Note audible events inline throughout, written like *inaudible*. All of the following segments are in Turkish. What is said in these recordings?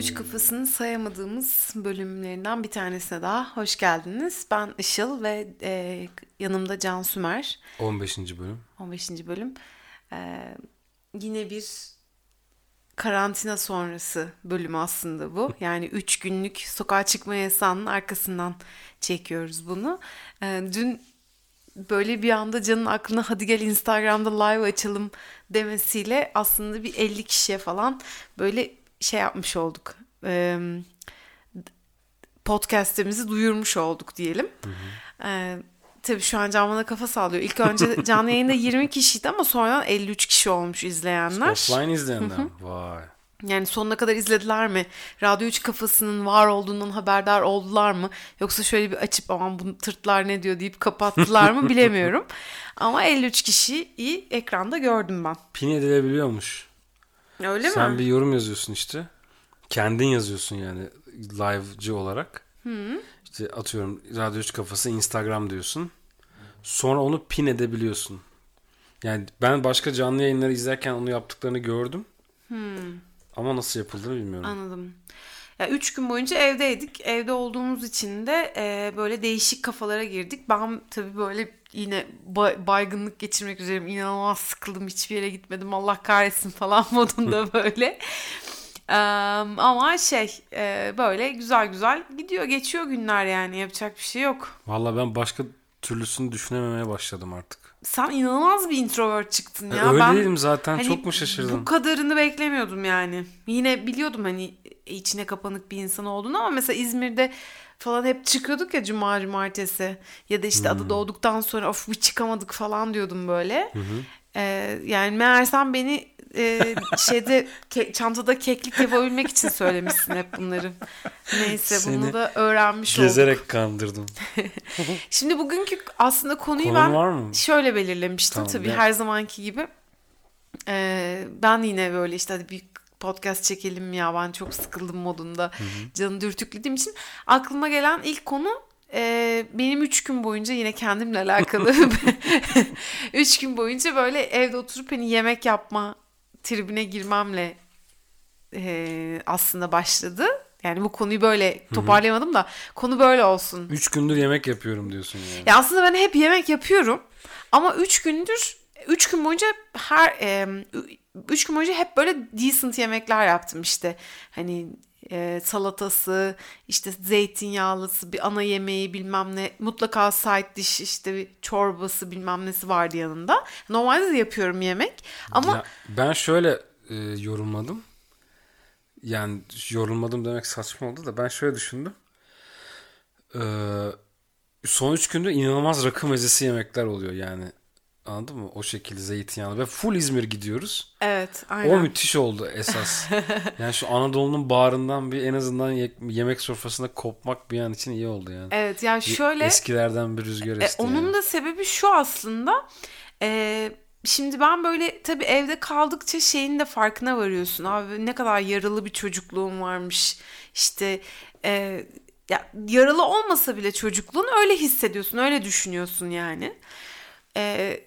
Üç Kafasını sayamadığımız bölümlerinden bir tanesine daha hoş geldiniz. Ben Işıl ve e, yanımda Can Sümer. 15. bölüm. 15. bölüm. E, yine bir karantina sonrası bölüm aslında bu. *laughs* Yani 3 günlük sokağa çıkma yasağının arkasından çekiyoruz bunu. E, dün böyle bir anda Can'ın aklına hadi gel Instagram'da live açalım demesiyle aslında bir 50 kişiye falan böyle şey yapmış olduk. E, podcast'imizi duyurmuş olduk diyelim. E, tabii şu an Can bana kafa sallıyor. İlk önce *laughs* canlı yayında 20 kişiydi ama sonradan 53 kişi olmuş izleyenler. Offline izleyenler. Vay. Yani sonuna kadar izlediler mi? Radyo 3 kafasının var olduğundan haberdar oldular mı? Yoksa şöyle bir açıp aman bu tırtlar ne diyor deyip kapattılar mı *laughs* bilemiyorum. Ama 53 kişiyi ekranda gördüm ben. Pin edilebiliyormuş. Öyle Sen mi? bir yorum yazıyorsun işte. Kendin yazıyorsun yani live'cı olarak. İşte atıyorum Radyo 3 kafası Instagram diyorsun. Sonra onu pin edebiliyorsun. Yani ben başka canlı yayınları izlerken onu yaptıklarını gördüm. Ama nasıl yapıldığını bilmiyorum. Anladım. Ya üç gün boyunca evdeydik. Evde olduğumuz için de e, böyle değişik kafalara girdik. Ben tabii böyle yine ba- baygınlık geçirmek üzereyim. İnanılmaz sıkıldım. Hiçbir yere gitmedim. Allah kahretsin falan *laughs* modunda böyle. Eee, ama şey e, böyle güzel güzel gidiyor. Geçiyor günler yani. Yapacak bir şey yok. Valla ben başka türlüsünü düşünememeye başladım artık. Sen inanılmaz bir introvert çıktın E, ya. öyle ben, değilim zaten. hani Çok mu şaşırdın? Bu kadarını beklemiyordum yani. Yine biliyordum hani içine kapanık bir insan olduğunu ama mesela İzmir'de falan hep çıkıyorduk ya cuma cumartesi ya da işte Hmm. adı doğduktan sonra of bir çıkamadık falan diyordum böyle. Ee, yani meğersem beni e, şeyde *laughs* ke- çantada keklik yapabilmek için söylemişsin hep bunları. Neyse bunu Seni da öğrenmiş olduk. Gezerek kandırdım. *laughs* Şimdi bugünkü aslında konuyu Konun ben var mı? şöyle belirlemiştim Tamam, tabii gel. her zamanki gibi. Ee, ben yine böyle işte hadi bir podcast çekelim ya ben çok sıkıldım modunda canı dürtüklediğim için aklıma gelen ilk konu e, benim üç gün boyunca yine kendimle alakalı *laughs* *laughs* üç gün boyunca böyle evde oturup hani yemek yapma tribine girmemle e, aslında başladı. Yani bu konuyu böyle toparlayamadım da konu böyle olsun. Üç gündür yemek yapıyorum diyorsun yani. Ya aslında ben hep yemek yapıyorum ama üç gündür üç gün boyunca her e, üç gün boyunca hep böyle decent yemekler yaptım işte hani e, salatası işte zeytinyağlısı bir ana yemeği bilmem ne mutlaka side dish işte bir çorbası bilmem nesi vardı yanında. Normalde de yapıyorum yemek ama Ya ben şöyle e, yorumladım. Yani yorumladım demek saçma oldu da ben şöyle düşündüm. Ee, son üç gündür inanılmaz rakı mezesi yemekler oluyor yani. Anladın mı? O şekilde zeytinyağlı ve full İzmir gidiyoruz. evet O aynen. müthiş oldu esas. *laughs* yani şu Anadolu'nun bağrından bir en azından ye- yemek sofrasında kopmak bir an için iyi oldu yani. Evet yani şöyle Eskilerden bir rüzgar E, esti. onun yani. da sebebi şu aslında. E, şimdi ben böyle tabii evde kaldıkça şeyin de farkına varıyorsun. Abi ne kadar yaralı bir çocukluğum varmış. İşte e, ya yaralı olmasa bile çocukluğun öyle hissediyorsun, öyle düşünüyorsun yani. E,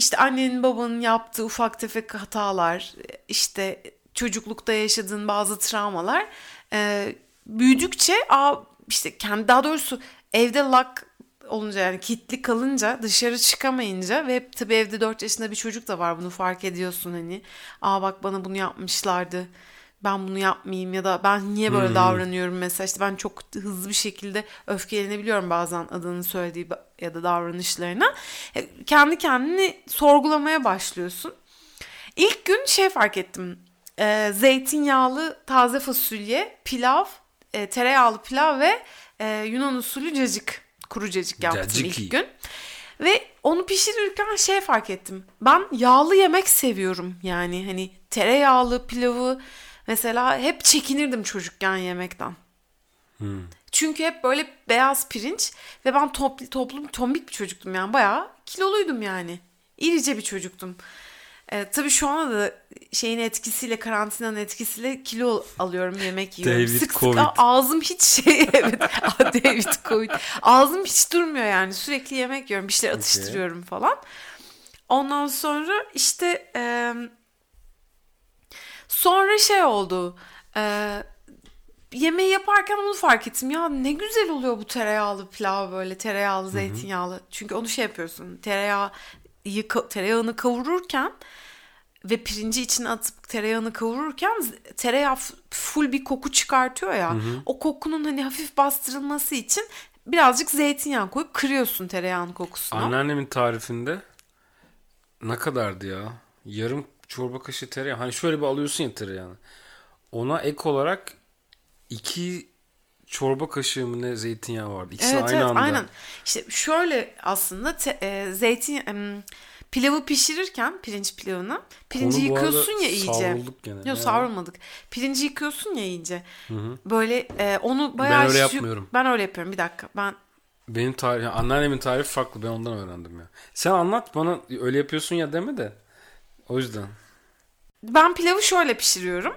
işte annenin babanın yaptığı ufak tefek hatalar, işte çocuklukta yaşadığın bazı travmalar e, büyüdükçe a, işte kendi daha doğrusu evde lock olunca yani kilitli kalınca dışarı çıkamayınca ve tabii evde 4 yaşında bir çocuk da var bunu fark ediyorsun hani. Aa bak bana bunu yapmışlardı. Ben bunu yapmayayım ya da ben niye böyle davranıyorum mesela işte ben çok hızlı bir şekilde öfkelenebiliyorum bazen adını söylediği ya da davranışlarına. E, Kendi kendini sorgulamaya başlıyorsun. İlk gün şey fark ettim. E, zeytinyağlı taze fasulye, pilav, e, tereyağlı pilav ve e, Yunan usulü cacık, kuru cacık yaptım Caciki. ilk gün. Ve onu pişirirken şey fark ettim. Ben yağlı yemek seviyorum yani hani tereyağlı pilavı mesela hep çekinirdim çocukken yemekten. Çünkü hep böyle beyaz pirinç ve ben toplu, toplum tombik bir çocuktum yani bayağı kiloluydum yani. İrice bir çocuktum. Ee, tabii şu anda da şeyin etkisiyle karantinanın etkisiyle kilo alıyorum yemek yiyorum. David sık sık Covid. a- ağzım hiç şey *laughs* evet David Covid. Ağzım hiç durmuyor yani sürekli yemek yiyorum bir şeyler atıştırıyorum falan. Ondan sonra işte e, sonra şey oldu. E, yemeği yaparken onu fark ettim. Ya ne güzel oluyor bu tereyağlı pilav böyle tereyağlı zeytinyağlı. Çünkü onu şey yapıyorsun. Tereyağı tereyağını kavururken ve pirinci içine atıp tereyağını kavururken tereyağı full bir koku çıkartıyor ya. Hı hı. O kokunun hani hafif bastırılması için birazcık zeytinyağı koyup kırıyorsun tereyağının kokusunu. Anneannemin tarifinde ne kadardı ya? Yarım çorba kaşığı tereyağı. Hani şöyle bir alıyorsun ya tereyağını. Ona ek olarak iki çorba kaşığı mı ne zeytinyağı vardı. İkisi evet, aynı evet, anda. Aynen. İşte şöyle aslında te, e, zeytin e, pilavı pişirirken pirinç pilavını pirinci Onu yıkıyorsun ya iyice. Savruldık gene. Yok yani. savrulmadık. Pirinci yıkıyorsun ya iyice. Hı hı. Böyle e, onu bayağı... Ben öyle yapmıyorum. Ben öyle yapıyorum. Bir dakika. Ben benim tarif, anneannemin tarifi farklı. Ben ondan öğrendim ya. Sen anlat bana öyle yapıyorsun ya deme de. O yüzden. Ben pilavı şöyle pişiriyorum.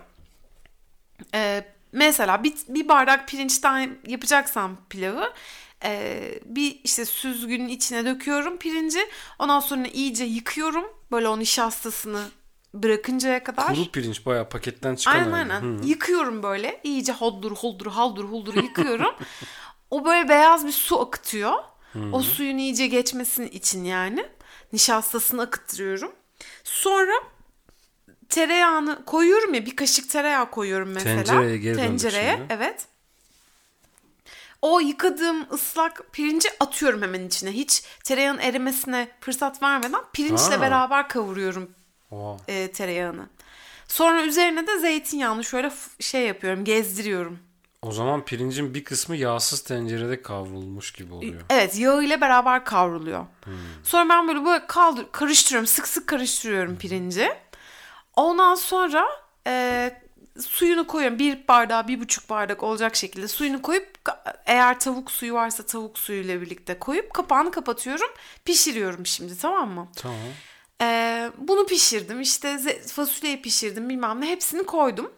Ee, mesela bir, bir bardak pirinçten yapacaksam pilavı e, bir işte süzgünün içine döküyorum pirinci. Ondan sonra iyice yıkıyorum. Böyle o nişastasını bırakıncaya kadar. Kuru pirinç bayağı paketten çıkan. Aynen aynen. Hı. Yıkıyorum böyle. İyice holdur holdur haldur huldur yıkıyorum. o böyle beyaz bir su akıtıyor. Hı. O suyun iyice geçmesinin için yani. Nişastasını akıttırıyorum. Sonra tereyağını koyuyorum ya bir kaşık tereyağı koyuyorum mesela. Tencereye geri Tencereye evet. O yıkadığım ıslak pirinci atıyorum hemen içine. Hiç tereyağın erimesine fırsat vermeden pirinçle Aa. beraber kavuruyorum e, tereyağını. Sonra üzerine de zeytinyağını şöyle şey yapıyorum, gezdiriyorum. O zaman pirincin bir kısmı yağsız tencerede kavrulmuş gibi oluyor. Evet yağı ile beraber kavruluyor. Hmm. Sonra ben böyle böyle kaldır, karıştırıyorum sık sık karıştırıyorum pirinci. Ondan sonra e, suyunu koyuyorum. Bir bardağı bir buçuk bardak olacak şekilde suyunu koyup eğer tavuk suyu varsa tavuk suyuyla birlikte koyup kapağını kapatıyorum. Pişiriyorum şimdi tamam mı? Tamam. Ee, bunu pişirdim işte fasulyeyi pişirdim bilmem ne hepsini koydum.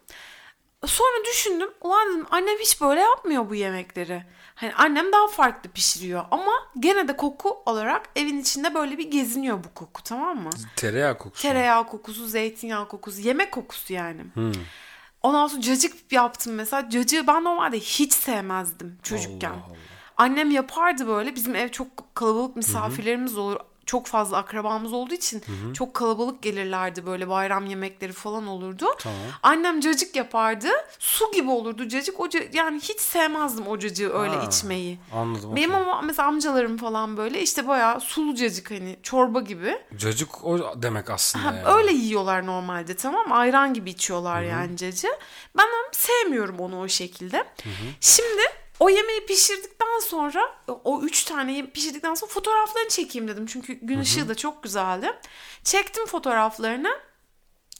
Sonra düşündüm ulan dedim annem hiç böyle yapmıyor bu yemekleri. Hani annem daha farklı pişiriyor ama gene de koku olarak evin içinde böyle bir geziniyor bu koku tamam mı? Tereyağı kokusu. Tereyağı kokusu, zeytinyağı kokusu, yemek kokusu yani. Hmm. Ondan sonra cacık yaptım mesela. Cacığı ben normalde hiç sevmezdim çocukken. Allah Allah. Annem yapardı böyle. Bizim ev çok kalabalık misafirlerimiz olur çok fazla akrabamız olduğu için hı hı. çok kalabalık gelirlerdi böyle bayram yemekleri falan olurdu. Tamam. Annem cacık yapardı. Su gibi olurdu cacık. O yani hiç sevmezdim o cacığı öyle ha, içmeyi. Anladım. Benim ama mesela amcalarım falan böyle işte bayağı sulu cacık hani çorba gibi. Cacık o demek aslında ha, yani. Öyle yiyorlar normalde tamam Ayran gibi içiyorlar hı hı. yani cacığı. Ben sevmiyorum onu o şekilde. Hı hı. Şimdi o yemeği pişirdikten sonra o üç tane pişirdikten sonra fotoğraflarını çekeyim dedim. Çünkü gün ışığı da çok güzeldi. Çektim fotoğraflarını.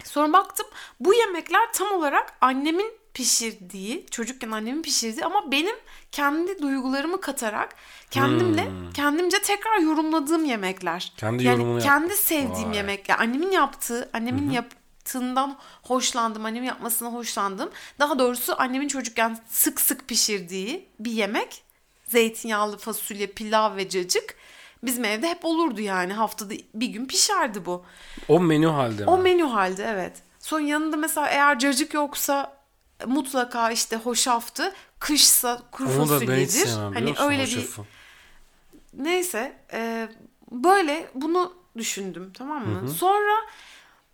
Sonra baktım bu yemekler tam olarak annemin pişirdiği, çocukken annemin pişirdiği ama benim kendi duygularımı katarak kendimle hmm. kendimce tekrar yorumladığım yemekler. Kendi yani yorumunu kendi yap- sevdiğim Vay. yemekler. Annemin yaptığı, annemin Hı-hı. yap yaptığından hoşlandım. Annemin yapmasına hoşlandım. Daha doğrusu annemin çocukken sık sık pişirdiği bir yemek. Zeytinyağlı fasulye, pilav ve cacık. Bizim evde hep olurdu yani. Haftada bir gün pişerdi bu. O menü halde mi? O menü halde evet. Son yanında mesela eğer cacık yoksa mutlaka işte hoşaftı. Kışsa kuru Onu fasulyedir. hani öyle hoşafı. bir Neyse e, böyle bunu düşündüm tamam mı? Hı hı. Sonra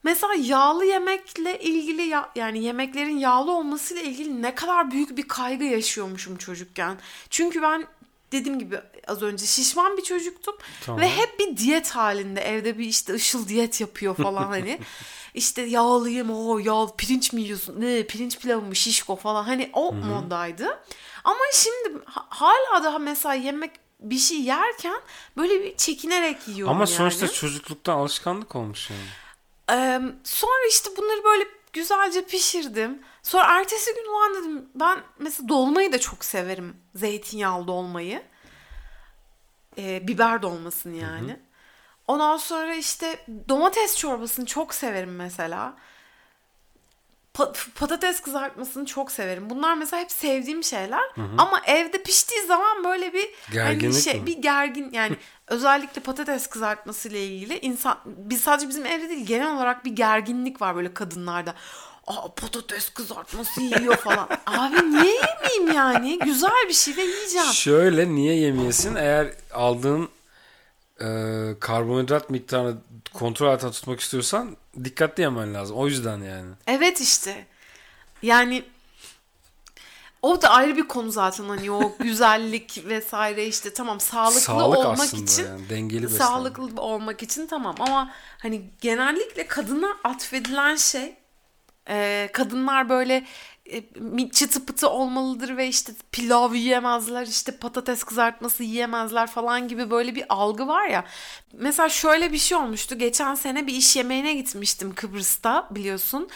Mesela yağlı yemekle ilgili ya, yani yemeklerin yağlı olmasıyla ilgili ne kadar büyük bir kaygı yaşıyormuşum çocukken. Çünkü ben dediğim gibi az önce şişman bir çocuktum tamam. ve hep bir diyet halinde evde bir işte ışıl diyet yapıyor falan *laughs* hani. işte yağlıyım o yağ pirinç mi yiyorsun ne pirinç pilavı mı şişko falan hani o Hı-hı. moddaydı. Ama şimdi hala daha mesela yemek bir şey yerken böyle bir çekinerek yiyorum Ama sonuçta yani. çocukluktan alışkanlık olmuş yani. Ee, sonra işte bunları böyle güzelce pişirdim. Sonra ertesi gün ulan dedim ben mesela dolmayı da çok severim. Zeytinyağlı dolmayı. Ee, biber dolmasını yani. Hı hı. Ondan sonra işte domates çorbasını çok severim mesela patates kızartmasını çok severim. Bunlar mesela hep sevdiğim şeyler. Hı hı. Ama evde piştiği zaman böyle bir Gerginlik hani şey mi? bir gergin yani *laughs* özellikle patates kızartması ile ilgili insan biz sadece bizim evde değil genel olarak bir gerginlik var böyle kadınlarda. Aa patates kızartması yiyor falan. *laughs* Abi niye yemeyeyim yani? Güzel bir şey de yiyeceğim. Şöyle niye yemeyesin? Eğer aldığın e, karbonhidrat miktarını kontrol altında tutmak istiyorsan dikkatli yemen lazım. O yüzden yani. Evet işte. Yani o da ayrı bir konu zaten hani o *laughs* güzellik vesaire işte tamam sağlıklı Sağlık olmak için yani, dengeli beslenme. sağlıklı olmak için tamam ama hani genellikle kadına atfedilen şey e, kadınlar böyle çıtı pıtı olmalıdır ve işte pilav yiyemezler işte patates kızartması yiyemezler falan gibi böyle bir algı var ya. Mesela şöyle bir şey olmuştu. Geçen sene bir iş yemeğine gitmiştim Kıbrıs'ta biliyorsun.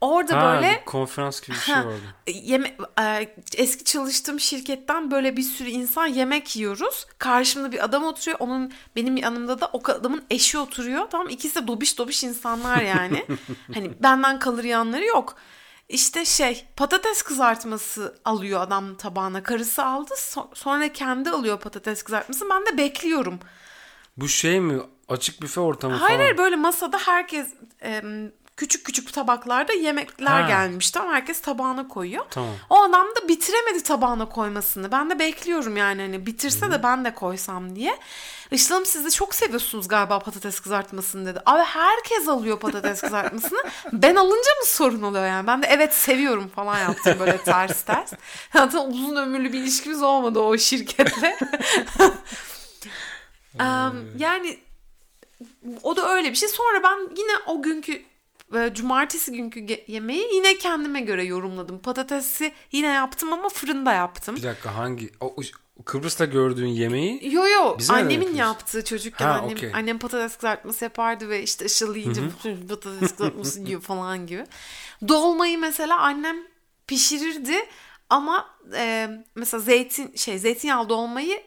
Orada Ha, böyle konferans gibi bir şey vardı. yeme e, eski çalıştığım şirketten böyle bir sürü insan yemek yiyoruz. Karşımda bir adam oturuyor. Onun benim yanımda da o adamın eşi oturuyor. Tamam ikisi de dobiş dobiş insanlar yani. *laughs* hani benden kalır yanları yok. İşte şey patates kızartması alıyor adam tabağına. Karısı aldı. so- sonra kendi alıyor patates kızartması. Ben de bekliyorum. Bu şey mi? Açık büfe ortamı Hayır falan. hayır böyle masada herkes e, küçük küçük tabaklarda yemekler Ha. gelmiş. Tamam herkes tabağına koyuyor. Tamam. O adam da bitiremedi tabağına koymasını. Ben de bekliyorum yani hani bitirse de ben de koysam diye. Işıl Hanım siz de çok seviyorsunuz galiba patates kızartmasını dedi. Abi herkes alıyor patates kızartmasını. *laughs* ben alınca mı sorun oluyor yani? Ben de evet seviyorum falan yaptım böyle ters ters. *laughs* Zaten uzun ömürlü bir ilişkimiz olmadı o şirketle. *laughs* Em, yani o da öyle bir şey. Sonra ben yine o günkü e, cumartesi günkü yemeği yine kendime göre yorumladım. Patatesi yine yaptım ama fırında yaptım. Bir dakika hangi? O, Kıbrıs'ta gördüğün yemeği Yo yo Bizim annemin yaptığı çocukken Ha, annem, okey. annem patates kızartması yapardı ve işte ışıl yiyince *laughs* patates kızartması yiyor falan gibi. Dolmayı mesela annem pişirirdi ama e, mesela zeytin şey zeytinyağlı dolmayı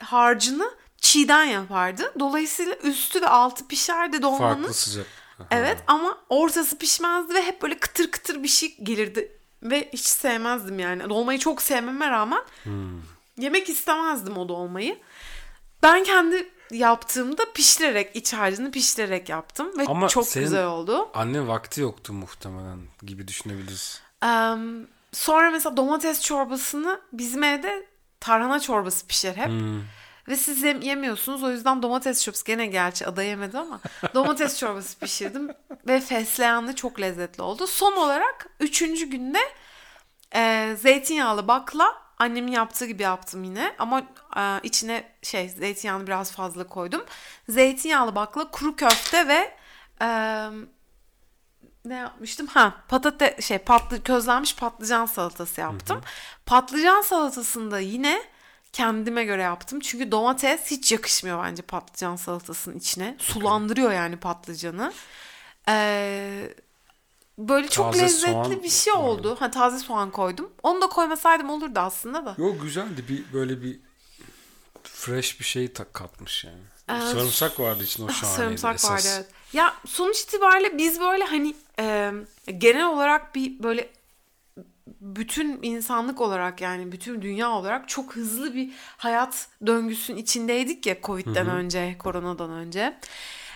harcını çiğden yapardı. Dolayısıyla üstü ve altı pişerdi dolmanın. farklı sıcak. Evet ama ortası pişmezdi ve hep böyle kıtır kıtır bir şey gelirdi. Ve hiç sevmezdim yani. Dolmayı çok sevmeme rağmen yemek istemezdim o dolmayı. Ben kendi yaptığımda pişirerek, iç harcını pişirerek yaptım. Ve Ama çok güzel oldu. Annen vakti yoktu muhtemelen gibi düşünebiliriz. Eee, sonra mesela domates çorbasını bizim evde tarhana çorbası pişer hep. Ve siz yem- yemiyorsunuz o yüzden domates çorbası gene gerçi ada yemedi ama *laughs* domates çorbası pişirdim ve fesleğenli çok lezzetli oldu. Son olarak üçüncü günde e, zeytinyağlı bakla annemin yaptığı gibi yaptım yine ama e, içine şey zeytinyağını biraz fazla koydum. Zeytinyağlı bakla, kuru köfte ve e, ne yapmıştım? Ha, patate şey patlı közlenmiş patlıcan salatası yaptım. Patlıcan salatasında yine kendime göre yaptım. Çünkü domates hiç yakışmıyor bence patlıcan salatasının içine. Sulandırıyor yani patlıcanı. Ee, böyle çok Taze lezzetli soğan bir şey oldu. Ha taze soğan koydum. Onu da koymasaydım olurdu aslında da. Yo güzeldi bir böyle bir fresh bir şey tak katmış yani. Ee, Sarımsak vardı içinde o Ah, şahaneydi Sarımsak esas. vardı evet. Ya sonuç itibariyle biz böyle hani e, genel olarak bir böyle bütün insanlık olarak yani bütün dünya olarak çok hızlı bir hayat döngüsünün içindeydik ya Covid'den önce, koronadan önce.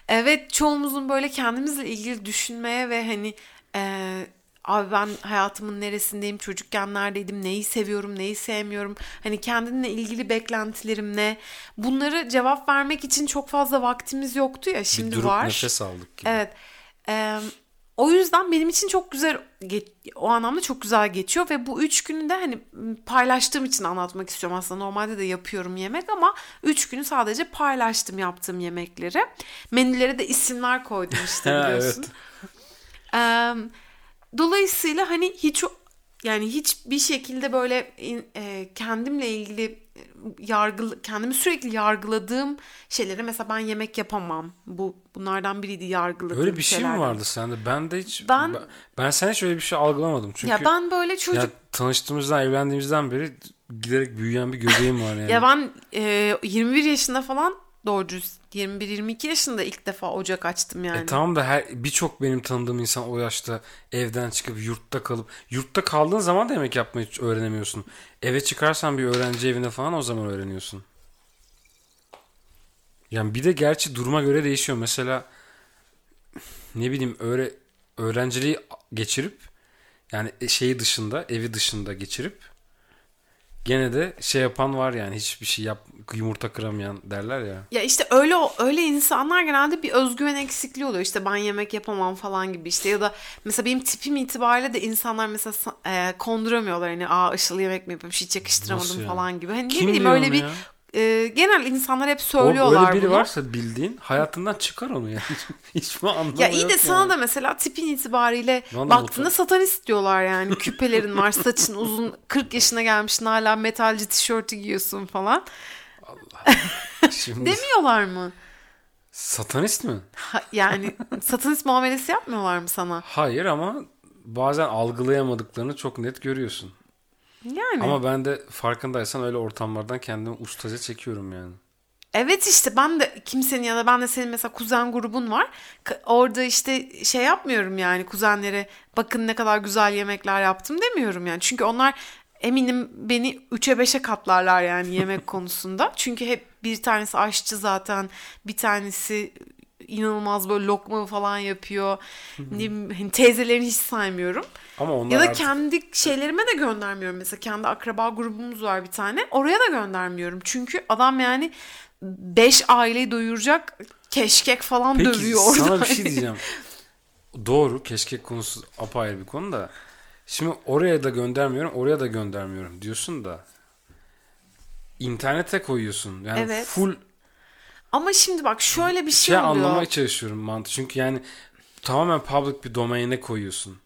Evet çoğumuzun böyle kendimizle ilgili düşünmeye ve hani e, abi ben hayatımın neresindeyim, çocukken neredeydim, neyi seviyorum, neyi sevmiyorum, hani kendinle ilgili beklentilerim ne, bunları cevap vermek için çok fazla vaktimiz yoktu ya Bir şimdi durup var. nefes aldık gibi. Evet. Eee, o yüzden benim için çok güzel o anlamda çok güzel geçiyor ve bu üç günü de hani paylaştığım için anlatmak istiyorum. Aslında normalde de yapıyorum yemek ama üç günü sadece paylaştım yaptığım yemekleri. Menülere de isimler koydum *laughs* işte biliyorsun. Eee, dolayısıyla hani hiç yani hiçbir şekilde böyle e, kendimle ilgili yargı kendimi sürekli yargıladığım şeylere mesela ben yemek yapamam. Bu bunlardan biriydi yargıladığım Öyle bir şey mi vardı sende? Ben de hiç Ben- ben, ben sen hiç öyle bir şey algılamadım. Çünkü Ya ben böyle çocuk ya tanıştığımızdan evlendiğimizden beri giderek büyüyen bir göbeğim var *laughs* yani. ya ben e, 21 yaşında falan doğru düz 21-22 yaşında ilk defa ocak açtım yani. E tamam da her birçok benim tanıdığım insan o yaşta evden çıkıp yurtta kalıp yurtta kaldığın zaman da yemek yapmayı hiç öğrenemiyorsun. Eve çıkarsan bir öğrenci evinde falan o zaman öğreniyorsun. Yani bir de gerçi duruma göre değişiyor. Mesela ne bileyim öyle öğrenciliği geçirip Yani e, şeyi dışında, evi dışında geçirip gene de şey yapan var yani hiçbir şey yap yumurta kıramayan derler ya. Ya işte öyle öyle insanlar genelde bir özgüven eksikliği oluyor. İşte ben yemek yapamam falan gibi işte ya da mesela benim tipim itibariyle de insanlar mesela e, konduramıyorlar hani aa ışıl yemek mi yapıyorum hiç yakıştıramadım falan gibi. Hani Kim ne bileyim öyle onu bir ya? E, genel insanlar hep söylüyorlar O, öyle biri bunu. varsa bildiğin hayatından çıkar onu yani. *laughs* Hiçbir anlamı Ya iyi de sana yani. da mesela tipin itibariyle Bana baktığında satanist diyorlar yani. Küpelerin var, saçın uzun, 40 yaşına gelmişsin hala metalci tişörtü giyiyorsun falan. *laughs* Şimdi Demiyorlar mı? satanist mi? Ha, yani satanist muamelesi yapmıyorlar mı sana? Hayır ama bazen algılayamadıklarını çok net görüyorsun. Yani. Ama ben de farkındaysan öyle ortamlardan kendimi ustaca çekiyorum yani. Evet işte ben de kimsenin ya da ben de senin mesela kuzen grubun var. Orada işte şey yapmıyorum yani kuzenlere bakın ne kadar güzel yemekler yaptım demiyorum yani. Çünkü onlar eminim beni 3'e 5'e katlarlar yani yemek *laughs* konusunda. Çünkü hep bir tanesi aşçı zaten bir tanesi inanılmaz böyle lokma falan yapıyor. Ne hani teyzelerini hiç saymıyorum. Ama onlar Ya da artık kendi şeylerime de göndermiyorum. Mesela kendi akraba grubumuz var bir tane. Oraya da göndermiyorum. Çünkü adam yani 5 aileyi doyuracak keşkek falan Peki dövüyor orada. sana bir şey *laughs* diyeceğim. Doğru keşke konusu apayrı bir konu da. Şimdi oraya da göndermiyorum oraya da göndermiyorum diyorsun da. internete koyuyorsun. Yani Evet. full Ama şimdi bak şöyle bir şey, şey oluyor. anlamaya çalışıyorum mantığı. Çünkü yani tamamen public bir domaine koyuyorsun.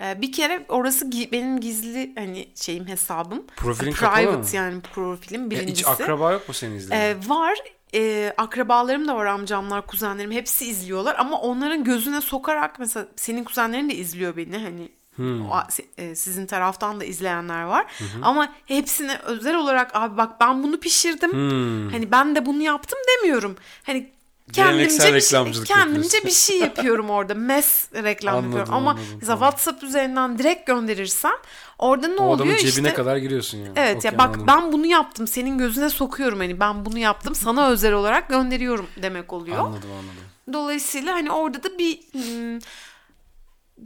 Ee, bir kere orası gi- benim gizli hani şeyim hesabım. Profilin Private kapalı mı? yani profilim birincisi. hiç akraba yok mu seni izleyen? Ee, var. Ee, akrabalarım da var amcamlar, kuzenlerim hepsi izliyorlar ama onların gözüne sokarak mesela senin kuzenlerin de izliyor beni hani Hmm. o- e, sizin taraftan da izleyenler var. Ama hepsine özel olarak abi bak ben bunu pişirdim. Hmm. Hani ben de bunu yaptım demiyorum. Hani kendimce bir şey, kendimce bir şey yapıyorum orada. Mes reklam Anladım, yapıyorum. Ama anladım, mesela tamam. WhatsApp üzerinden direkt gönderirsem orada ne o oluyor cebine işte? kadar giriyorsun yani. Evet Okey, ya bak anladım. ben bunu yaptım. Senin gözüne sokuyorum hani ben bunu yaptım. Sana özel olarak gönderiyorum demek oluyor. Anladım anladım. Dolayısıyla hani orada da bir hmm,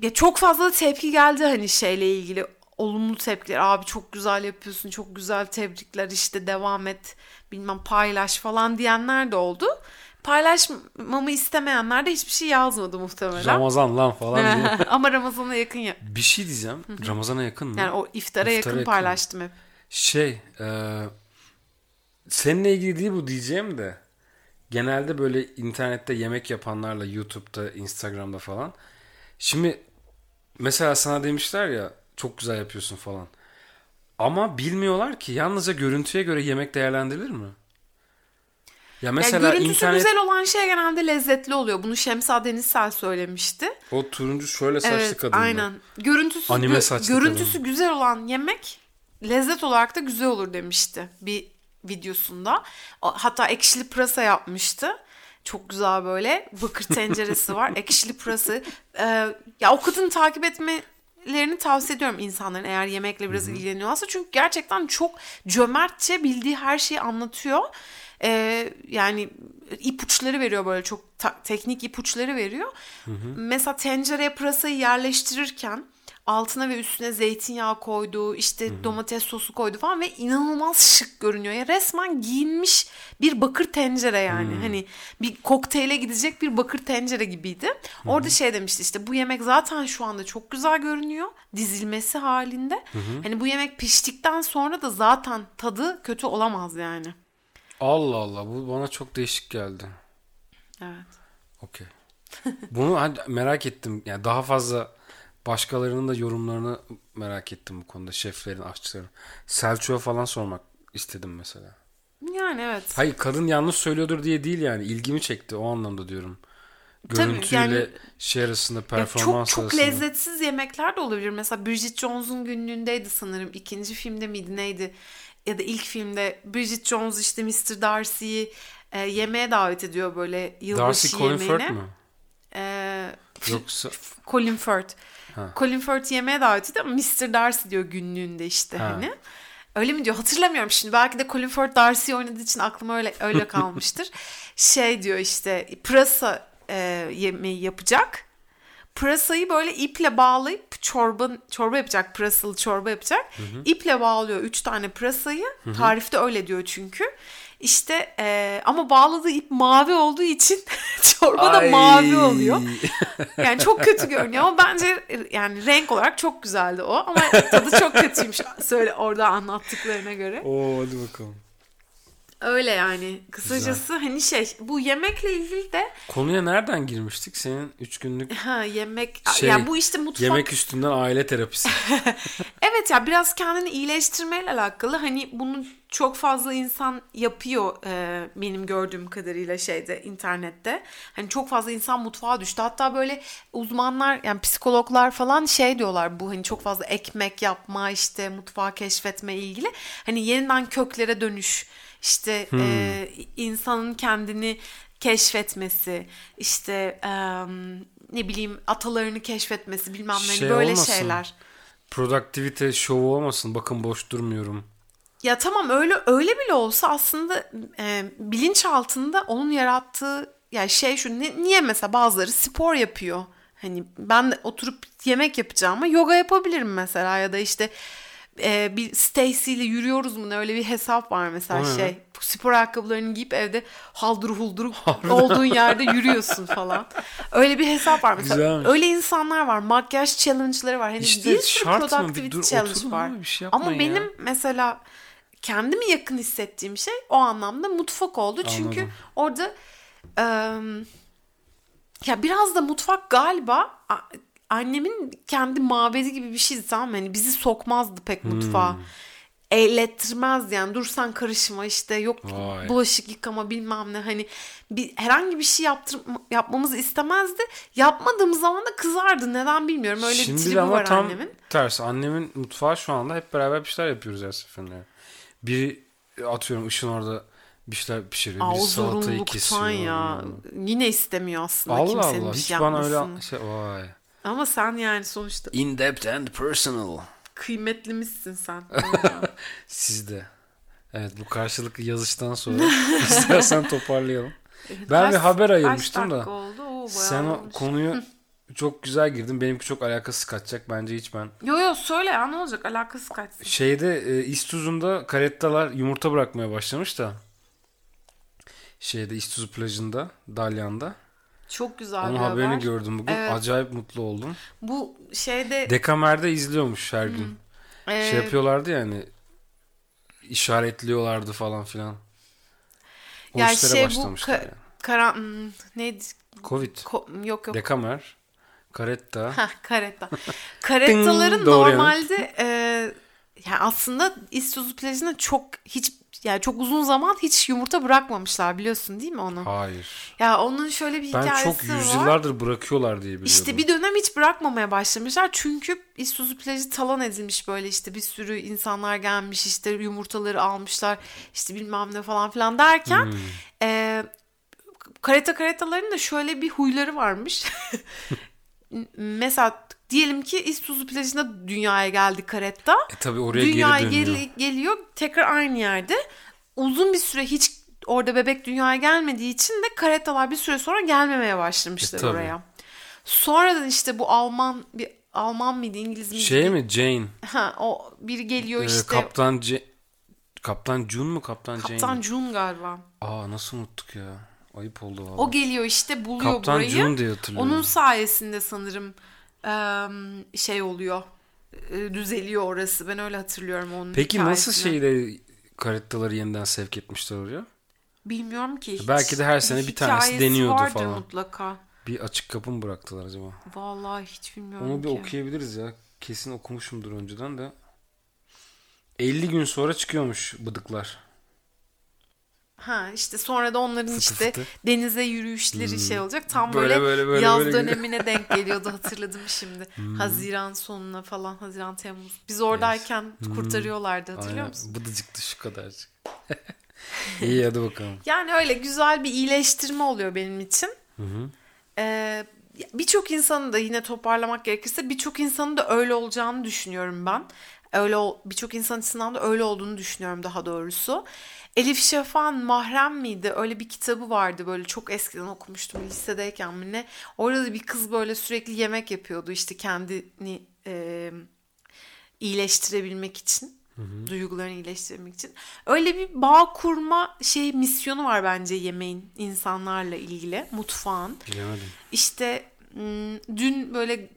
ya çok fazla tepki geldi hani şeyle ilgili olumlu tepkiler. Abi çok güzel yapıyorsun. Çok güzel tebrikler işte devam et. Bilmem paylaş falan diyenler de oldu. Paylaşmamı istemeyenler de hiçbir şey yazmadı muhtemelen. Ramazan lan falan diye. *laughs* Ama Ramazan'a yakın ya. Bir şey diyeceğim. Ramazan'a yakın mı? Yani o iftara, İftara yakın, yakın. paylaştım hep. Şey, e, seninle ilgili değil bu diyeceğim de genelde böyle internette yemek yapanlarla YouTube'da, Instagram'da falan. Şimdi mesela sana demişler ya çok güzel yapıyorsun falan. Ama bilmiyorlar ki yalnızca görüntüye göre yemek değerlendirilir mi? Ya mesela yani görüntüsü internet güzel olan şey genelde lezzetli oluyor. Bunu Şemsa Denizsel söylemişti. o turuncu şöyle saçlı evet, kadın. aynen. Görüntüsü Anime gö- saçlı görüntüsü kadın. güzel olan yemek lezzet olarak da güzel olur demişti bir videosunda. Hatta ekşili pırasa yapmıştı. Çok güzel böyle bakır tenceresi var. Ekşili pırası. Ee, ya o kadını takip etmelerini tavsiye ediyorum insanların eğer yemekle biraz ilgileniyorsa. Çünkü gerçekten çok cömertçe bildiği her şeyi anlatıyor. Ee, yani ipuçları veriyor böyle çok ta- teknik ipuçları veriyor. Mesela tencereye pırasayı yerleştirirken altına ve üstüne zeytinyağı koydu, işte domates sosu koydu falan ve inanılmaz şık görünüyor. Ya resmen giyinmiş bir bakır tencere yani. Hani bir kokteyle gidecek bir bakır tencere gibiydi. Orada şey demişti işte bu yemek zaten şu anda çok güzel görünüyor dizilmesi halinde. Hani bu yemek piştikten sonra da zaten tadı kötü olamaz yani. Allah Allah bu bana çok değişik geldi. Evet. Okey. Bunu merak ettim. Yani daha fazla başkalarının da yorumlarını merak ettim bu konuda. Şeflerin, aşçıların. Selçuk'a falan sormak istedim mesela. Yani evet. Hayır kadın yanlış söylüyordur diye değil yani. ilgimi çekti o anlamda diyorum. Tabii, Görüntüyle yani- şey arasında performans çok çok arasında. lezzetsiz yemekler de olabilir. Mesela Bridget Jones'un günlüğündeydi sanırım. İkinci filmde miydi neydi? Ya da ilk filmde Bridget Jones işte Mr. Darcy'yi e, yemeğe davet ediyor böyle yılbaşı Darcy Colin yemeğine. Firth mü? E, Yoksa Colin Firth. Ha. Colin Firth yemeğe davet ediyor ama Mr. Darcy diyor günlüğünde işte Ha. hani. Öyle mi diyor hatırlamıyorum şimdi. Belki de Colin Firth Darcy oynadığı için aklıma öyle öyle *laughs* kalmıştır. şey diyor işte pırasa e, yemeği yapacak. Pırasayı böyle iple bağlayıp çorba çorba yapacak. Pırasalı çorba yapacak. İple bağlıyor üç tane pırasayı. Tarifte öyle diyor çünkü. İşte e, ama bağladığı ip mavi olduğu için *laughs* çorba da mavi oluyor. Yani çok kötü görünüyor ama bence yani renk olarak çok güzeldi o ama tadı çok kötüymüş söyle orada anlattıklarına göre. Oo hadi bakalım. Öyle yani kısacası hani şey bu yemekle ilgili de Konuya nereden girmiştik? Senin 3 günlük ha yemek Şey, yani bu işte mutfak yemek üstünden aile terapisi. *laughs* Evet ya biraz kendini iyileştirmeyle alakalı hani bunu çok fazla insan yapıyor e, benim gördüğüm kadarıyla şeyde internette. Hani çok fazla insan mutfağa düştü. Hatta böyle uzmanlar yani psikologlar falan şey diyorlar bu hani çok fazla ekmek yapma işte mutfağı keşfetme ilgili. Hani yeniden köklere dönüş işte e, insanın kendini keşfetmesi işte e, ne bileyim atalarını keşfetmesi bilmem ne Şey böyle olmasın. şeyler. Produktivite şovu olmasın. Bakın boş durmuyorum. Ya tamam öyle öyle bile olsa aslında e, bilinç altında onun yarattığı ya şey şu ni- niye mesela bazıları spor yapıyor. Hani ben de oturup yemek yapacağım ama yoga yapabilirim mesela ya da işte e, bir Stacy ile yürüyoruz mu ne öyle bir hesap var mesela ne? şey spor ayakkabılarını giyip evde haldır huldur *laughs* olduğun yerde yürüyorsun falan. Öyle bir hesap var mesela. Güzelmiş. Öyle insanlar var. Makyaj challenge'ları var. Hani İşte bir sürü mı? Bir productivity dur, challenge var. bir şey Ama ya. benim mesela kendimi yakın hissettiğim şey o anlamda mutfak oldu. Çünkü Anladım. orada em, ya biraz da mutfak galiba annemin kendi mabedi gibi bir şeydi tamam mı? Hani bizi sokmazdı pek mutfağa. Hmm. Eğlettirmezdi yani dursan karışma işte yok Vay. bulaşık yıkama bilmem ne hani bir, herhangi bir şey yaptır, yapmamızı istemezdi. Yapmadığımız zaman da kızardı neden bilmiyorum öyle bir Şimdi tribi de ama var tam annemin. tersi. Annemin mutfağı şu anda hep beraber bir şeyler yapıyoruz her seferinde. Biri atıyorum ışın orada bir şeyler pişiriyor. Aa, Biri o salatayı kesiyor. ya. Yine istemiyor aslında Allah kimsenin Allah. bir Hiç şey bana yapmasını. öyle şey vay. Ama sen yani sonuçta In depth and personal. kıymetlimişsin sen. *laughs* Siz de. Evet bu karşılıklı yazıştan sonra *laughs* istersen toparlayalım. Ben Kaç- bir haber ayırmıştım da. oldu? Oo, Sen o olmuş. konuyu *laughs* çok güzel girdin. Benimki çok alakası kaçacak. Bence hiç ben. Yo yo söyle ya ne olacak alakası kaçsın. Şeyde e, İstuzun'da karettalar yumurta bırakmaya başlamış da. Şeyde İstuzu plajında, Dalyan'da. Çok güzel Onun bir haberini haber. gördüm bugün. Evet. Acayip mutlu oldum. Bu şeyde Dekamer'de izliyormuş her gün. e, Şey yapıyorlardı yani işaretliyorlardı falan filan. O yani şey bu başlamışlar ka- yani. kara hmm, neydi? Covid. Ko- yok yok. Dekamer, karetta. Heh, karetta. *laughs* Karettaların normalde e, yani aslında İstuzu plajına çok hiç yani çok uzun zaman hiç yumurta bırakmamışlar biliyorsun değil mi onu? Hayır. Ya onun şöyle bir Ben hikayesi çok var. yüzyıllardır bırakıyorlar diye biliyordum. İşte bir dönem hiç bırakmamaya başlamışlar. Çünkü İstuzu plajı talan edilmiş böyle işte bir sürü insanlar gelmiş işte yumurtaları almışlar işte bilmem ne falan filan derken Hmm. e, kareta karetaların da şöyle bir huyları varmış. *laughs* Mesela diyelim ki İstuzu plajına dünyaya geldi karetta. E tabii oraya dünyaya geri dönüyor. geri- geliyor tekrar aynı yerde. Uzun bir süre hiç orada bebek dünyaya gelmediği için de karetalar bir süre sonra gelmemeye başlamışlar E, tabii. oraya. Sonradan işte bu Alman bir Alman mıydı İngiliz miydi? Şey mi Jane? Ha, o biri geliyor Ee, işte. Kaptan C Kaptan Jun mu Kaptan, Jane Kaptan? Jun galiba. Aa nasıl unuttuk ya. Ayıp oldu valla. O geliyor işte buluyor Kaptan burayı. Jun diye hatırlıyorum. Onun sayesinde sanırım şey oluyor. Düzeliyor orası. Ben öyle hatırlıyorum onun Peki nasıl hikayesini. şeyle karettaları yeniden sevk etmişler oraya? Bilmiyorum ki. hiç. Belki de her sene bir tanesi hikayesi deniyordu falan. mutlaka. Bir açık kapı mı bıraktılar acaba? Vallahi hiç bilmiyorum Onu bir ki. okuyabiliriz ya. Kesin okumuşumdur önceden de. 50 gün sonra çıkıyormuş bıdıklar. Ha işte sonra da onların Fıtı işte fıtı. denize yürüyüşleri şey olacak. Tam Böyle, böyle, böyle, böyle, yaz böyle Hmm. dönemine denk geliyordu hatırladım şimdi. *laughs* Haziran sonuna falan Haziran Temmuz. Biz oradayken kurtarıyorlardı hatırlıyor Hmm. Aynen. musun? Bıdıcıktı şu kadarcık. *laughs* İyi hadi bakalım. Yani öyle güzel bir iyileştirme oluyor benim için. Ee, birçok insanın da yine toparlamak gerekirse birçok insanın da öyle olacağını düşünüyorum ben. Öyle birçok insan açısından da öyle olduğunu düşünüyorum daha doğrusu. Elif Şafak'ın Mahrem miydi? Öyle bir kitabı vardı böyle çok eskiden okumuştum lisedeyken mi ne? Orada da bir kız böyle sürekli yemek yapıyordu işte kendini e, iyileştirebilmek için. Duygularını iyileştirmek için. Öyle bir bağ kurma şey misyonu var bence yemeğin insanlarla ilgili. Mutfağın. Bilemedim. İşte dün böyle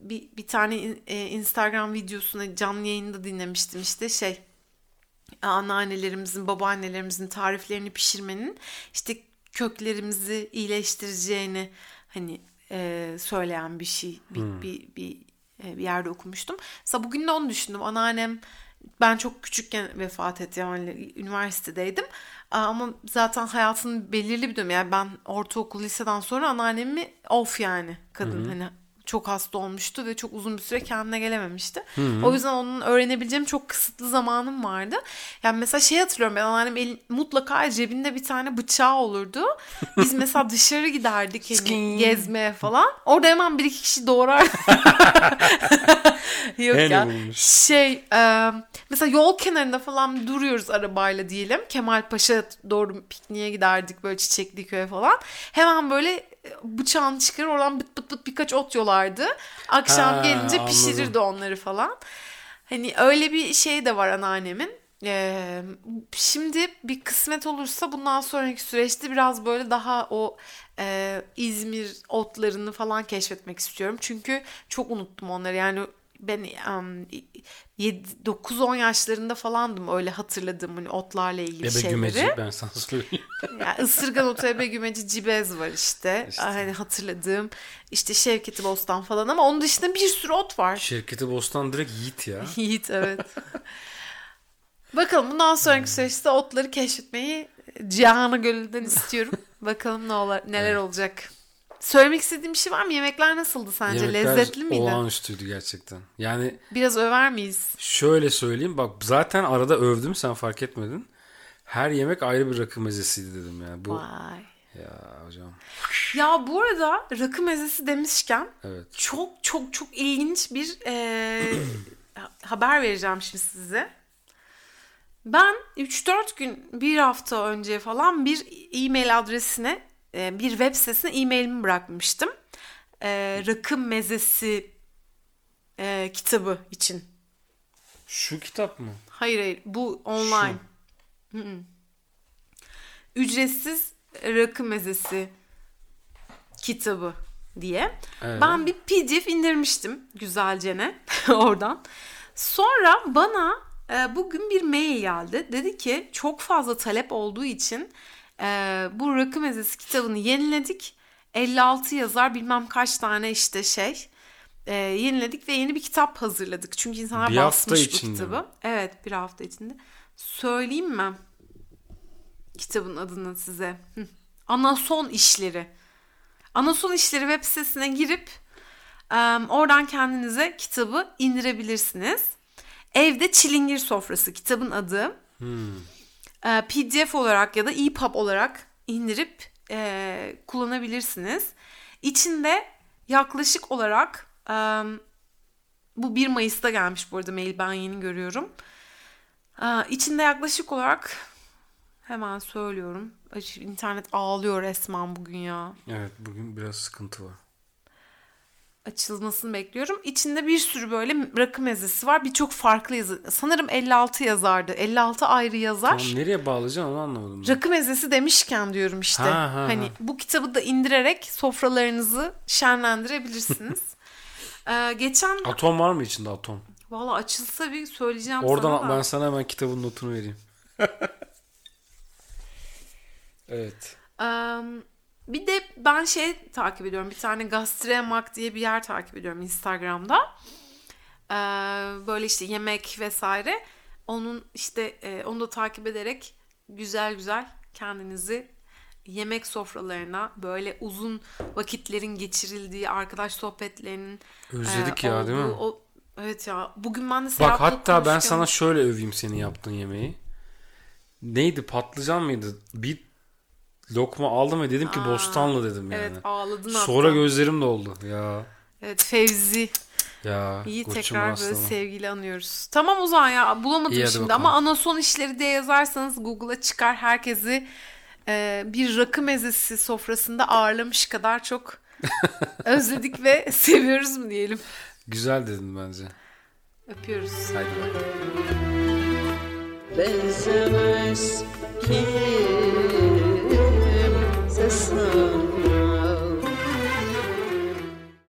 bir, bir tane e, Instagram videosunu canlı yayında dinlemiştim işte şey anneannelerimizin babaannelerimizin tariflerini pişirmenin işte köklerimizi iyileştireceğini hani e, söyleyen bir şey bir, bir, bir, e, bir yerde okumuştum. Mesela bugün de onu düşündüm. Anneannem ben çok küçükken vefat etti yani üniversitedeydim. Ama zaten hayatının belirli bir dönemi yani ben ortaokul liseden sonra anneannemi off yani kadın hani çok hasta olmuştu ve çok uzun bir süre kendine gelememişti. O yüzden onun öğrenebileceğim çok kısıtlı zamanım vardı. Yani mesela şey hatırlıyorum ben anneannem el, mutlaka cebinde bir tane bıçağı olurdu. Biz mesela *laughs* dışarı giderdik hani gezmeye falan. Orada hemen bir iki kişi doğrar. *laughs* Yok Hele ya. bulmuş. Şey e, mesela yol kenarında falan duruyoruz arabayla diyelim. Kemalpaşa doğru pikniğe giderdik böyle Çiçekli köye falan. Hemen böyle bıçağını çıkarır oradan bıt bıt bıt birkaç ot yolardı. Akşam Ha, gelince anladım. pişirirdi onları falan. Hani öyle bir şey de var anneannemin. Ee, şimdi bir kısmet olursa bundan sonraki süreçte biraz böyle daha o e, İzmir otlarını falan keşfetmek istiyorum. Çünkü çok unuttum onları. Yani ben um, 9-10 yaşlarında falandım öyle hatırladığım hani otlarla ilgili Ebe şeyleri. gümeci ben sana söyleyeyim. *laughs* Yani ısırgan otu ebe gümeci cibez var işte. İşte. Hani hatırladığım işte Şevketi Bostan falan ama onun dışında bir sürü ot var. Şirketi Bostan direkt Yiğit ya. *laughs* Yiğit evet. Bakalım bundan sonraki süreçte otları keşfetmeyi Cihan'a Gölü'nden istiyorum. *laughs* Bakalım ne ola, neler olacak. Söylemek istediğim bir şey var mı? Yemekler nasıldı sence? Yemekler Lezzetli miydi? olağanüstüydü gerçekten. Yani Biraz över miyiz? şöyle söyleyeyim bak zaten arada övdüm sen fark etmedin. Her yemek ayrı bir rakı mezesiydi dedim yani. Bu Vay. ya hocam. Ya bu arada rakı mezesi demişken Evet. çok çok çok ilginç bir e, *coughs* haber vereceğim şimdi size. Ben 3-4 gün bir hafta önce falan bir e-mail adresine e, bir web sitesine e-mailimi bırakmıştım. E, rakı mezesi e, kitabı için. Şu kitap mı? Hayır hayır bu online. Hı hı. Ücretsiz rakı mezesi kitabı diye. Evet. Ben bir pdf indirmiştim güzelcene *laughs* oradan. Sonra bana e, bugün bir mail geldi. Dedi ki çok fazla talep olduğu için e, bu rakı mezesi kitabını yeniledik. 56 yazar bilmem kaç tane işte şey e, yeniledik ve yeni bir kitap hazırladık. Çünkü insanlar Bir hafta basmış bu içinde kitabı. mi? Evet bir hafta içinde. Söyleyeyim mi? Kitabın adını size. Hı. Anason işleri. Anason işleri web sitesine girip e, oradan kendinize kitabı indirebilirsiniz. Evde Çilingir Sofrası kitabın adı. E, PDF olarak ya da EPUB olarak indirip e, kullanabilirsiniz. İçinde yaklaşık olarak e, bu 1 Mayıs'ta gelmiş bu arada mail ben yeni görüyorum. E, içinde yaklaşık olarak hemen söylüyorum. İnternet ağlıyor resmen bugün ya. Evet bugün biraz sıkıntı var. Açılmasını bekliyorum. İçinde bir sürü böyle rakı mezesi var. Birçok farklı yazı. Sanırım 56 yazardı. 56 ayrı yazar. Tamam nereye bağlayacaksın onu anlamadım. ben. Rakı mezesi demişken diyorum işte. Ha, ha, hani ha. bu kitabı da indirerek sofralarınızı şenlendirebilirsiniz. *laughs* ee, geçen Atom var mı içinde atom? valla açılsa bir söyleyeceğim Oradan sana da. ben sana hemen kitabın notunu vereyim. *laughs* evet. Ee, bir de ben şey takip ediyorum. Bir tane Gastremak diye bir yer takip ediyorum Instagram'da. Ee, böyle işte yemek vesaire. Onun işte e, onu da takip ederek güzel güzel kendinizi yemek sofralarına böyle uzun vakitlerin geçirildiği arkadaş sohbetlerinin Özledik e, ya değil mi? olduğu o- evet ya. Bugün ben de Bak hatta ben sana şöyle öveyim senin yaptığın yemeği. Neydi patlıcan mıydı? Bir lokma aldım ve dedim ki Aa, bostanlı dedim yani. Evet ağladın Sonra hatta. gözlerim doldu ya. Evet Fevzi. Ya İyi tekrar böyle sevgiyle anıyoruz. Tamam o zaman ya bulamadım İyi, şimdi ama anason işleri diye yazarsanız Google'a çıkar herkesi e, bir rakı mezesi sofrasında ağırlamış kadar çok *laughs* özledik ve seviyoruz mu diyelim. Güzel dedin bence. Öpüyoruz. Haydi bak. benzemez ki 是。